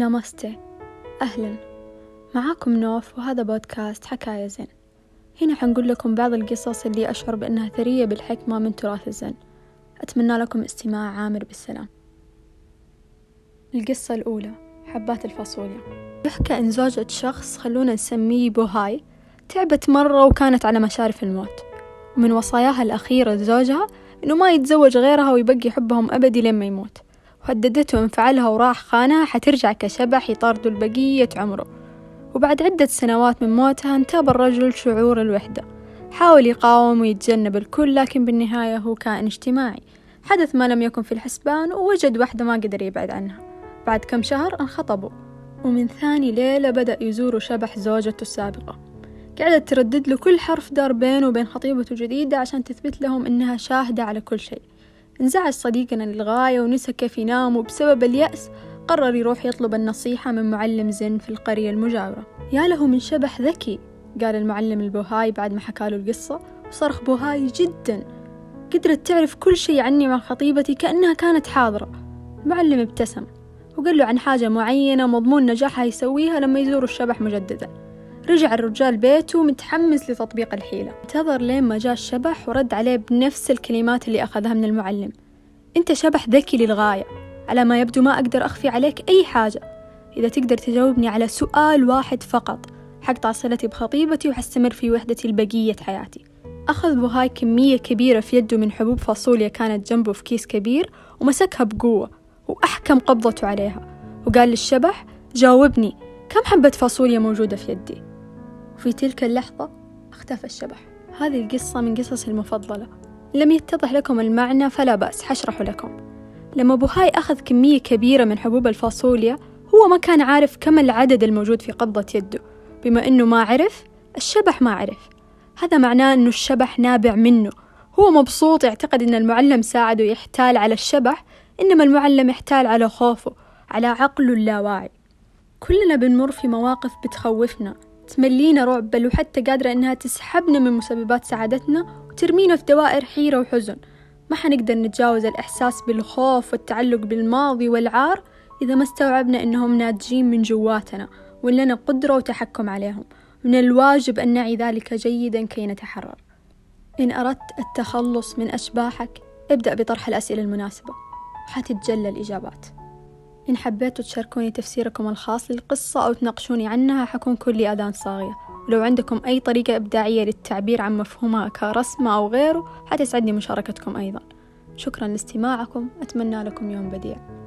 نامستي أهلا. معاكم نوف وهذا بودكاست حكاية زين. هنا حنقول لكم بعض القصص اللي أشعر بأنها ثرية بالحكمة من تراث الزن أتمنى لكم استماع عامر بالسلام. القصة الأولى حبات الفاصوليا. يحكى إن زوجة شخص خلونا نسميه بوهاي تعبت مرة وكانت على مشارف الموت. ومن وصاياها الأخيرة لزوجها إنه ما يتزوج غيرها ويبقي حبهم أبدي لما يموت. وهددته إن فعلها وراح خانها حترجع كشبح يطاردوا البقية عمره. وبعد عدة سنوات من موتها انتاب الرجل شعور الوحدة. حاول يقاوم ويتجنب الكل لكن بالنهاية هو كائن اجتماعي. حدث ما لم يكن في الحسبان ووجد واحدة ما قدر يبعد عنها بعد كم شهر انخطبوا. ومن ثاني ليلة بدأ يزور شبح زوجته السابقة. قعدت تردد له كل حرف دار بينه وبين خطيبته الجديدة عشان تثبت لهم إنها شاهدة على كل شيء. انزعج صديقنا للغاية ونسى كيف ينام وبسبب اليأس. قرر يروح يطلب النصيحة من معلم زن في القرية المجاورة. يا له من شبح ذكي قال المعلم البوهاي بعد ما حكاله القصة. وصرخ بوهاي جدا. قدرت تعرف كل شيء عني وعن خطيبتي كأنها كانت حاضرة. المعلم ابتسم وقال له عن حاجة معينة مضمون نجاحها يسويها لما يزور الشبح مجددا. رجع الرجال بيته متحمس لتطبيق الحيلة. انتظر لين ما جاء الشبح ورد عليه بنفس الكلمات اللي أخذها من المعلم. أنت شبح ذكي للغاية. على ما يبدو ما أقدر أخفي عليك أي حاجة. إذا تقدر تجاوبني على سؤال واحد فقط حقطع صلتي بخطيبتي وحستمر في وحدتي لبقية حياتي. أخذ بوهاي كمية كبيرة في يده من حبوب فاصوليا كانت جنبه في كيس كبير ومسكها بقوة وأحكم قبضته عليها. وقال للشبح جاوبني. كم حبة فاصوليا موجودة في يدي؟ وفي تلك اللحظة اختفى الشبح. هذه القصة من قصصي المفضلة. لم يتضح لكم المعنى فلا بأس حشرح لكم. لما بوهاي أخذ كمية كبيرة من حبوب الفاصوليا هو ما كان عارف كم العدد الموجود في قبضة يده. بما أنه ما عرف الشبح ما عرف. هذا معناه أنه الشبح نابع منه. هو مبسوط يعتقد أن المعلم ساعده يحتال على الشبح إنما المعلم يحتال على خوفه على عقله اللاواعي. كلنا بنمر في مواقف بتخوفنا. تملينا رعب بل وحتى قادرة إنها تسحبنا من مسببات سعادتنا وترمينا في دوائر حيرة وحزن. ما حنقدر نتجاوز الإحساس بالخوف والتعلق بالماضي والعار إذا ما استوعبنا إنهم ناتجين من جواتنا ولنا قدرة وتحكم عليهم. من الواجب أن نعي ذلك جيدا كي نتحرر. إن أردت التخلص من أشباحك ابدأ بطرح الأسئلة المناسبة وحتتجلى الإجابات. إن حبيتوا تشاركوني تفسيركم الخاص للقصة أو تناقشوني عنها حكون كلي أذان صاغية. ولو عندكم أي طريقة إبداعية للتعبير عن مفهومها كرسمة أو غيره حتسعدني مشاركتكم أيضا. شكرا لاستماعكم أتمنى لكم يوم بديع.